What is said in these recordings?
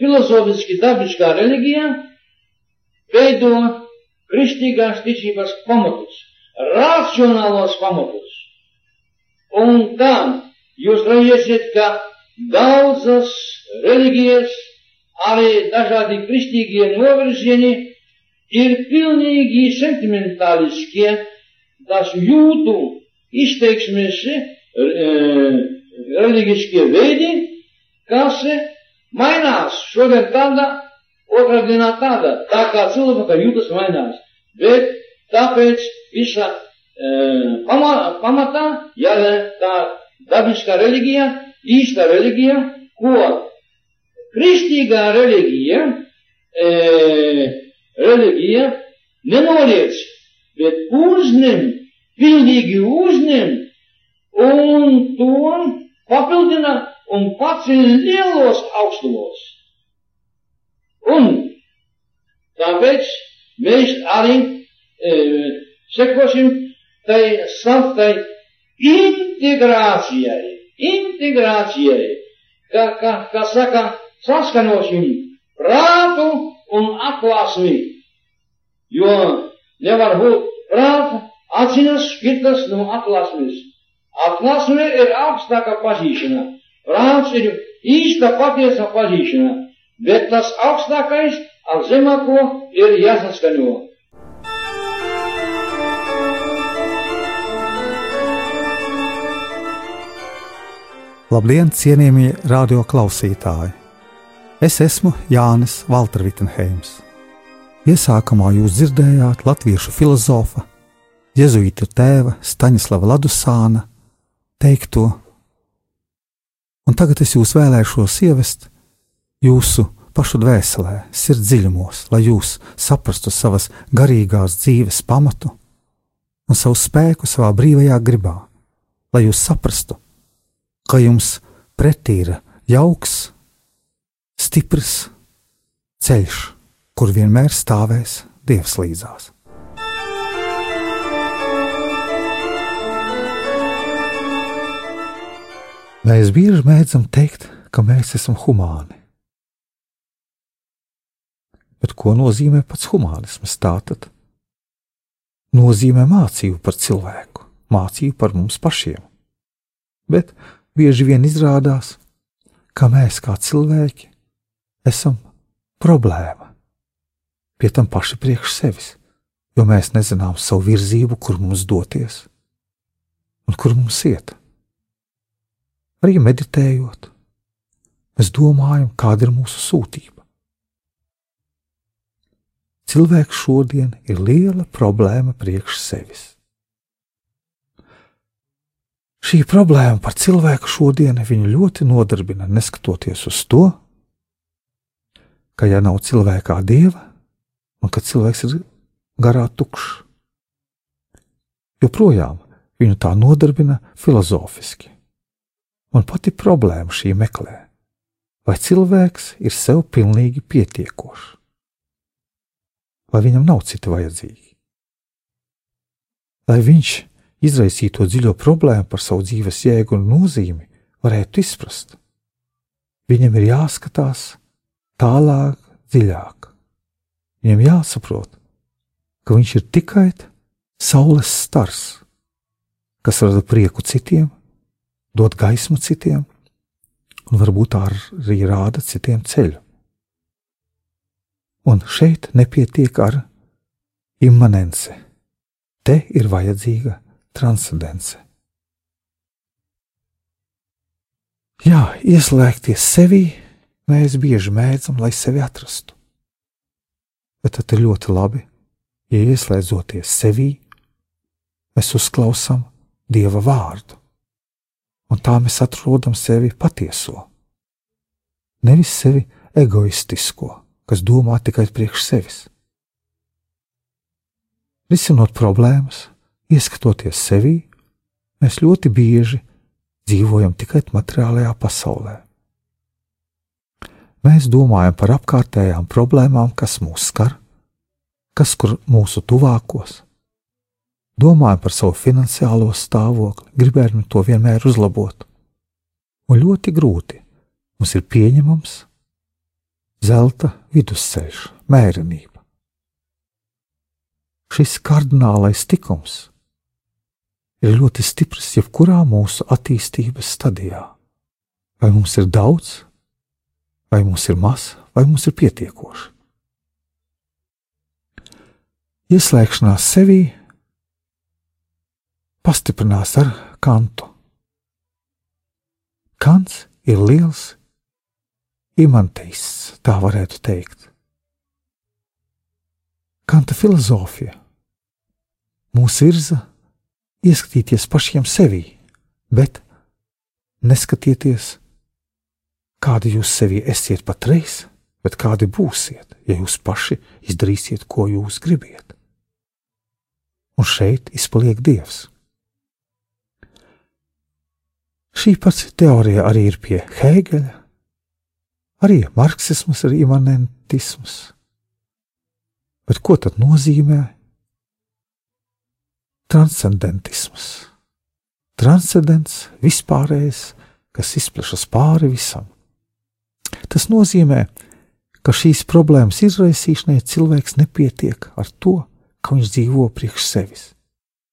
filozofiski dabiskā reliģija, veido kristīgās ticības pamatus, racionālos pamatus. Un tā jūs redzēsiet, ka daudzas reliģijas, arī dažādi kristīgie novirzieni ir pilnīgi sentimentāliskie, tas jūtu izteiksmes e, reliģiskie veidi, kas mainās. Šodien tāda, otrā dienā tāda, tā kā cilvēka jūtas mainās. Bet tāpēc visa e, pamatā jāle tā dabiskā reliģija, īsta reliģija, ko kristīgā reliģija, e, reliģija nenoliedz, bet uzņem pilnīgi uzņem un to papildina un paceļ lielos augstumos. Un tāpēc mēs arī e, sekosim tai saftai integrācijai, integrācijai, kā, kā, kā saka, saskanosim prātu un atklāsmi, jo nevar būt prāta Atziņas šķirtas no atlasmes. Atlasme ir augstākā pazīšana. Prāts ir īsta patiesa pazīšana, bet tas augstākais ar zemāko ir jāsaskaņo. Labdien, cienījamie radio klausītāji! Es esmu Jānis Valtra Vitsenheims. Iesākumā jūs dzirdējāt latviešu filozofa jēzuītu tēva Staņislava Ladusāna teikto, un tagad es jūs vēlēšos ievest jūsu pašu dvēselē, sirds dziļumos, lai jūs saprastu savas garīgās dzīves pamatu un savu spēku savā brīvajā gribā, lai jūs saprastu, ka jums pretī ir jauks, stiprs ceļš, kur vienmēr stāvēs Dievs līdzās. Mēs bieži mēdzam teikt, ka mēs esam humāni. Bet ko nozīmē pats humānisms? Tātad nozīmē mācību par cilvēku, mācību par mums pašiem. Bet bieži vien izrādās, ka mēs kā cilvēki esam problēma. Pie tam paši priekš sevis, jo mēs nezinām savu virzību, kur mums doties un kur mums iet arī meditējot, mēs domājam, kāda ir mūsu sūtība. Cilvēks šodien ir liela problēma priekš sevis. Šī problēma par cilvēku šodien viņu ļoti nodarbina, neskatoties uz to, ka ja nav cilvēkā dieva, un ka cilvēks ir garā tukšs, joprojām viņu tā nodarbina filozofiski. Un pati problēma šī meklē, vai cilvēks ir sev pilnīgi pietiekošs, vai viņam nav citi vajadzīgi. Lai viņš izraisīto dziļo problēmu par savu dzīves jēgu un nozīmi varētu izprast, viņam ir jāskatās tālāk, dziļāk. Viņam jāsaprot, ka viņš ir tikai saules stars, kas rada prieku citiem dot gaismu citiem, un varbūt arī rāda citiem ceļu. Un šeit nepietiek ar immanence. Te ir vajadzīga transcendence. Jā, ieslēgties sevī mēs bieži mēdzam, lai sevi atrastu. Bet tad ir ļoti labi, ja ieslēdzoties sevī, mēs uzklausām Dieva vārdu un tā mēs atrodam sevi patieso. nevis sevi egoistisko, kas domā tikai priekš sevis. Risinot problēmas, ieskatoties sevī, mēs ļoti bieži dzīvojam tikai materiālajā pasaulē. Mēs domājam par apkārtējām problēmām, kas mūs skar, kas kur mūsu tuvākos. Domājam par savu finansiālo stāvokli, gribējam to vienmēr uzlabot. Un ļoti grūti mums ir pieņemams zelta vidusceļš, mērenība. Šis kardinālais tikums ir ļoti stiprs jebkurā mūsu attīstības stadijā. Vai mums ir daudz, vai mums ir maz, vai mums ir pietiekoši. Ieslēgšanās sevī pastiprinās ar kantu. Kants ir liels imanteists, tā varētu teikt. Kanta filozofija mūs virza ieskatīties pašiem sevī, bet neskatieties, kādi jūs sevi esiet patreiz, bet kādi būsiet, ja jūs paši izdarīsiet, ko jūs gribiet. Un šeit izpaliek Dievs. Šī pats teorija arī ir pie Hēgeļa, arī marksisms ir imanentisms. Bet ko tad nozīmē transcendentisms? Transcendents, vispārējais, kas izplešas pāri visam. Tas nozīmē, ka šīs problēmas izraisīšanai cilvēks nepietiek ar to, ka viņš dzīvo priekš sevis,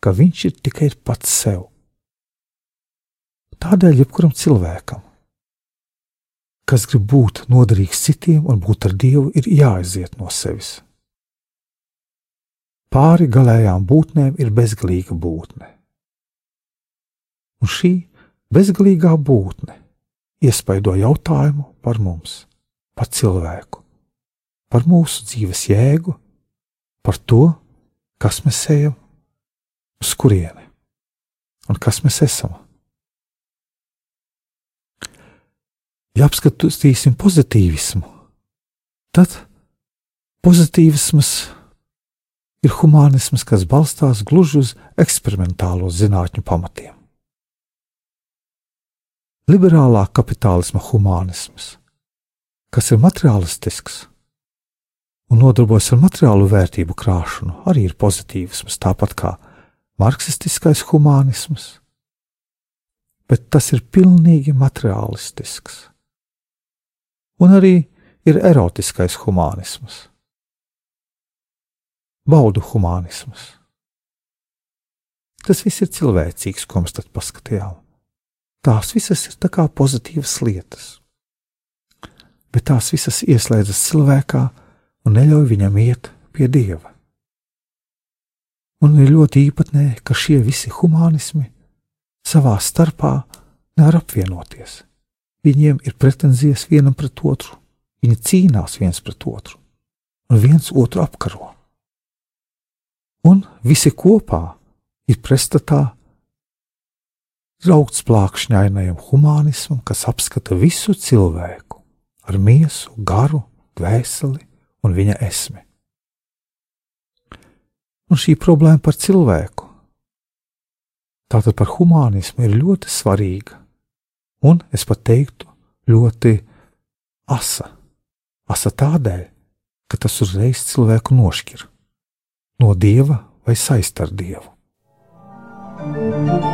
ka viņš ir tikai pats sev. Tādēļ jebkuram cilvēkam, kas grib būt noderīgs citiem un būt ar Dievu, ir jāaiziet no sevis. Pāri galējām būtnēm ir bezgalīga būtne. Un šī bezgalīgā būtne iespaido jautājumu par mums, par cilvēku, par mūsu dzīves jēgu, par to, kas mēs ejam, uz kurieni un kas mēs esam. Ja apskatīsim pozitīvismu, tad pozitīvisms ir humānisms, kas balstās gluži uz eksperimentālo zinātņu pamatiem. Liberālā kapitālisma humānisms, kas ir materiālistisks un nodarbojas ar materiālu vērtību krāšanu, arī ir pozitīvisms, tāpat kā marksistiskais humānisms, bet tas ir pilnīgi materiālistisks. Un arī ir erotiskais humānisms, baudu humānisms. Tas viss ir cilvēcīgs, ko mēs tad paskatījām. Tās visas ir tā kā pozitīvas lietas, bet tās visas ieslēdzas cilvēkā un neļauj viņam iet pie dieva. Un ir ļoti īpatnē, ka šie visi humanismi savā starpā nevar apvienoties. Viņiem ir pretenzijas vienam pret otru, viņi cīnās viens pret otru, un viens otru apkaro. Un visi kopā ir pretstatā draugts plākšņainajam humānismam, kas apskata visu cilvēku ar miesu, garu, dvēseli un viņa esmi. Un šī problēma par cilvēku, tātad par humānismu, ir ļoti svarīga, un es pat teiktu, ļoti asa. Asa tādēļ, ka tas uzreiz cilvēku nošķir no dieva vai saist ar dievu. thank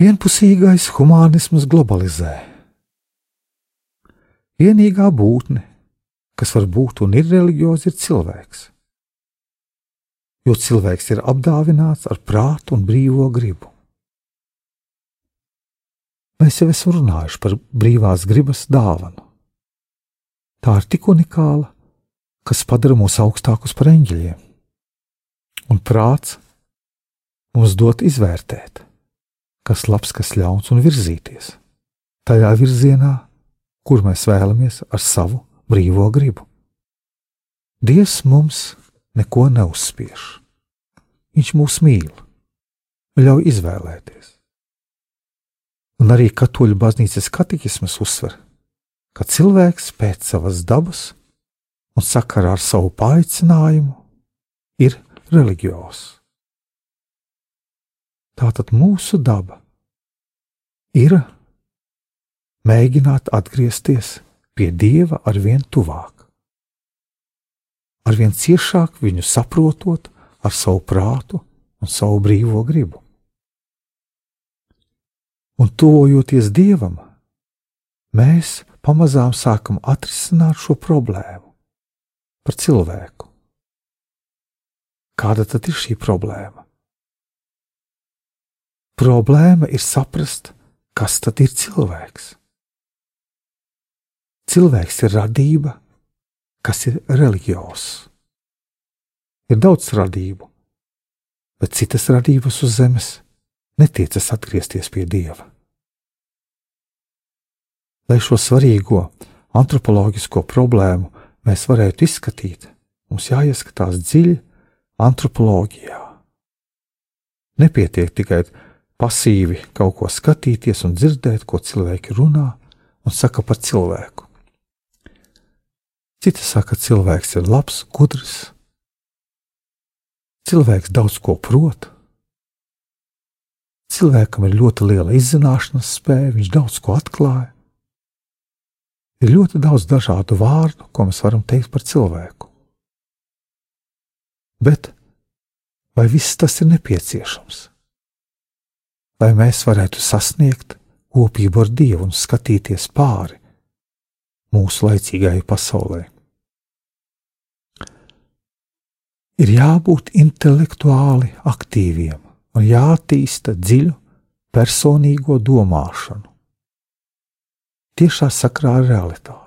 Vienpusīgais humānisms globalizē. Vienīgā būtne, kas var būt un ir reliģioza, ir cilvēks. Jo cilvēks ir apdāvināts ar prātu un brīvo gribu. Mēs jau esam runājuši par brīvās gribas dāvanu. Tā ir tik unikāla, kas padara mūs augstākus par eņģeļiem, un prāts mums dot izvērtēt, kas labs, kas ļauns, un virzīties tajā virzienā, kur mēs vēlamies ar savu brīvo gribu. Dievs mums neko neuzspiež. Viņš mūs mīl, ļauj izvēlēties. Un arī katoļu baznīcas katekismas uzsver, ka cilvēks pēc savas dabas un sakarā ar savu paaicinājumu ir reliģios. Tātad mūsu daba ir mēģināt atgriezties pie Dieva ar vien tuvāk, ar vien ciešāk viņu saprotot ar savu prātu un savu brīvo gribu. Un tuvojoties Dievam, mēs pamazām sākam atrisināt šo problēmu par cilvēku. Kāda tad ir šī problēma? Problēma ir saprast, kas tad ir cilvēks. Cilvēks ir radība, kas ir reliģijos. Ir daudz radību, bet citas radības uz zemes netiecas atgriezties pie dieva. Lai šo svarīgo antropoloģisko problēmu mēs varētu izskatīt, mums jāieskatās dziļi antropoloģijā. Nepietiek tikai pasīvi kaut ko skatīties un dzirdēt, ko cilvēki runā un saka par cilvēku. Citi saka, ka cilvēks ir labs, gudrs, cilvēks daudz ko prot. Cilvēkam ir ļoti liela izzināšanas spēja, viņš daudz ko atklāja. Ir ļoti daudz dažādu vārdu, ko mēs varam teikt par cilvēku. Bet vai viss tas ir nepieciešams? lai mēs varētu sasniegt kopību ar Dievu un skatīties pāri mūsu laicīgajai pasaulē. Ir jābūt intelektuāli aktīviem un jātīsta dziļu personīgo domāšanu. Tiešā sakrā ar realitāti.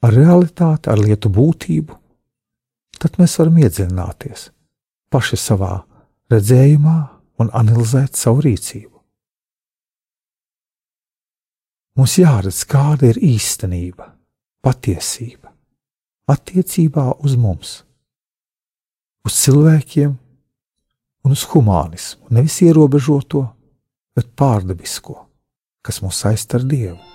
Ar realitāti, ar lietu būtību, tad mēs varam iedziļināties paši savā redzējumā, un analizēt savu rīcību. Mums jāredz, kāda ir īstenība, patiesība attiecībā uz mums, uz cilvēkiem un uz humānismu, nevis ierobežoto, bet pārdabisko, kas mūs saist ar Dievu.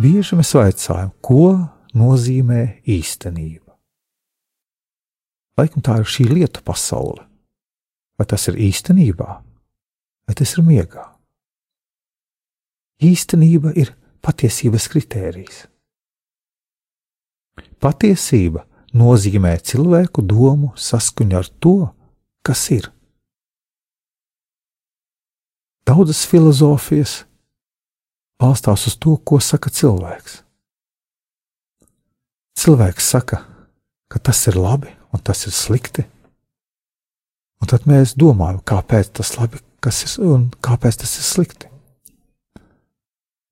Bieži mēs vaicājam, ko nozīmē īstenība. Laikam tā ir šī lietu pasaule. Vai tas ir īstenībā, vai tas ir miegā? Īstenība ir patiesības kritērijs. Patiesība nozīmē cilvēku domu saskaņu ar to, kas ir. Daudzas filozofijas balstās uz to, ko saka cilvēks. Cilvēks saka, ka tas ir labi un tas ir slikti. Un tad mēs domājam, kāpēc tas ir labi un kāpēc tas ir slikti.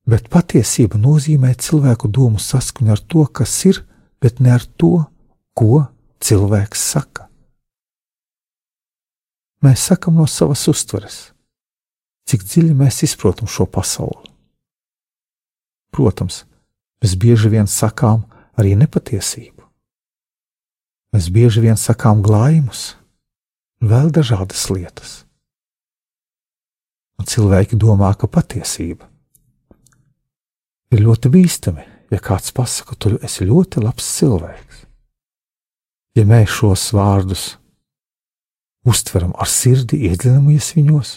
Bet patiesība nozīmē cilvēku domu saskaņu ar to, kas ir, bet ne ar to, ko cilvēks saka. Mēs sakam no savas uztveres, cik dziļi mēs izprotam šo pasauli. Protams, mēs bieži vien sakām arī nepatiesību. Mēs bieži vien sakām glājumus, vēl dažādas lietas. Un cilvēki domā, ka patiesība ir ļoti bīstami, ja kāds pasaka, tu esi ļoti labs cilvēks. Ja mēs šos vārdus uztveram ar sirdi, iedziļinamies viņos,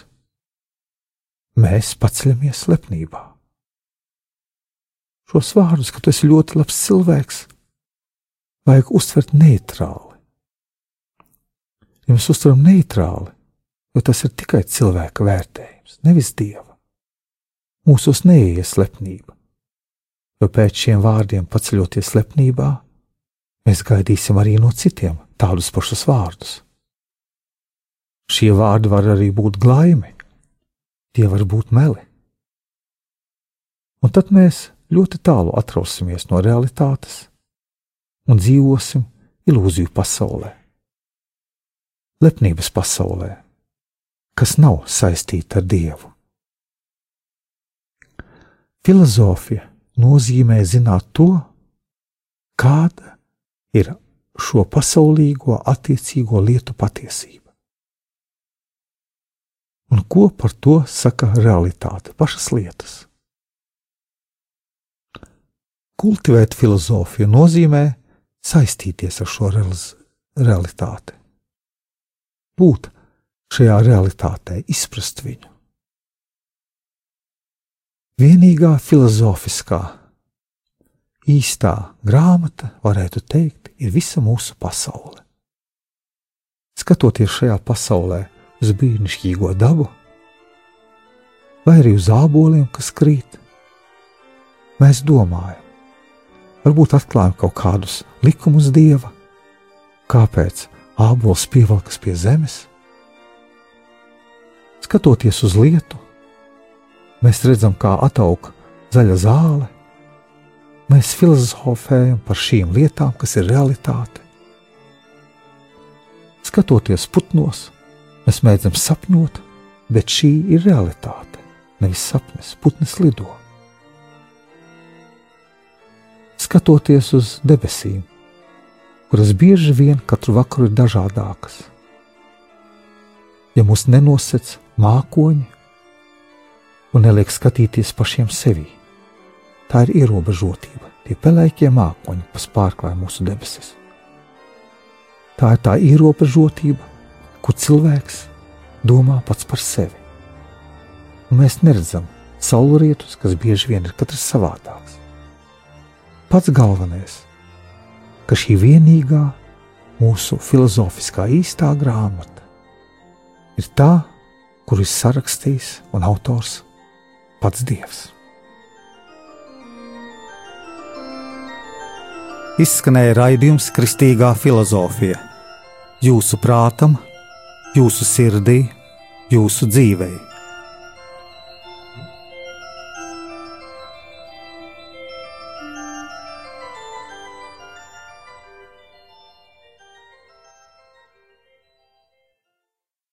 mēs paceļamies lepnībā šos vārdus, ka tu esi ļoti labs cilvēks, vajag uztvert neitrāli. ja mēs uztveram neitrāli, jo tas ir tikai cilvēka vērtējums, nevis dieva. Mūsos neies slepnība, jo pēc šiem vārdiem paceļoties slepnībā, mēs gaidīsim arī no citiem tādus pašus vārdus. Šie vārdi var arī būt glaimi, tie var būt meli. Un tad mēs ļoti tālu atrausimies no realitātes un dzīvosim ilūziju pasaulē, lepnības pasaulē, kas nav saistīta ar Dievu. Filozofija nozīmē zināt to, kāda ir šo pasaulīgo attiecīgo lietu patiesība. Un ko par to saka realitāte, pašas lietas? Kultivēt filozofiju nozīmē saistīties ar šo realitāti, būt šajā realitātē, izprast viņu. Vienīgā filozofiskā, īstā grāmata, varētu teikt, ir visa mūsu pasaule. Skatoties šajā pasaulē uz brīnišķīgo dabu, vai arī uz āboliem, kas krīt, mēs domājam, varbūt atklājam kaut kādus likumus dieva, kāpēc ābols pievelkas pie zemes. Skatoties uz lietu, mēs redzam, kā attauk zaļa zāle. Mēs filozofējam par šīm lietām, kas ir realitāte. Skatoties putnos, mēs mēdzam sapņot, bet šī ir realitāte, nevis sapnis. Putns lido. Skatoties uz debesīm, kuras bieži vien katru vakaru ir dažādākas. Ja mūs nenosec mākoņi un neliek skatīties pašiem sevi, tā ir ierobežotība. Tie pelēkie mākoņi, kas pārklāj mūsu debesis. Tā ir tā ierobežotība, kur cilvēks domā pats par sevi. Un mēs neredzam saulrietus, kas bieži vien ir katrs savādāks. Pats galvenais ka šī vienīgā mūsu filozofiskā īstā grāmata ir tā, kuru ir sarakstījis un autors pats Dievs. Izskanēja raidījums Kristīgā filozofija. Jūsu prātam, jūsu sirdī, jūsu dzīvēm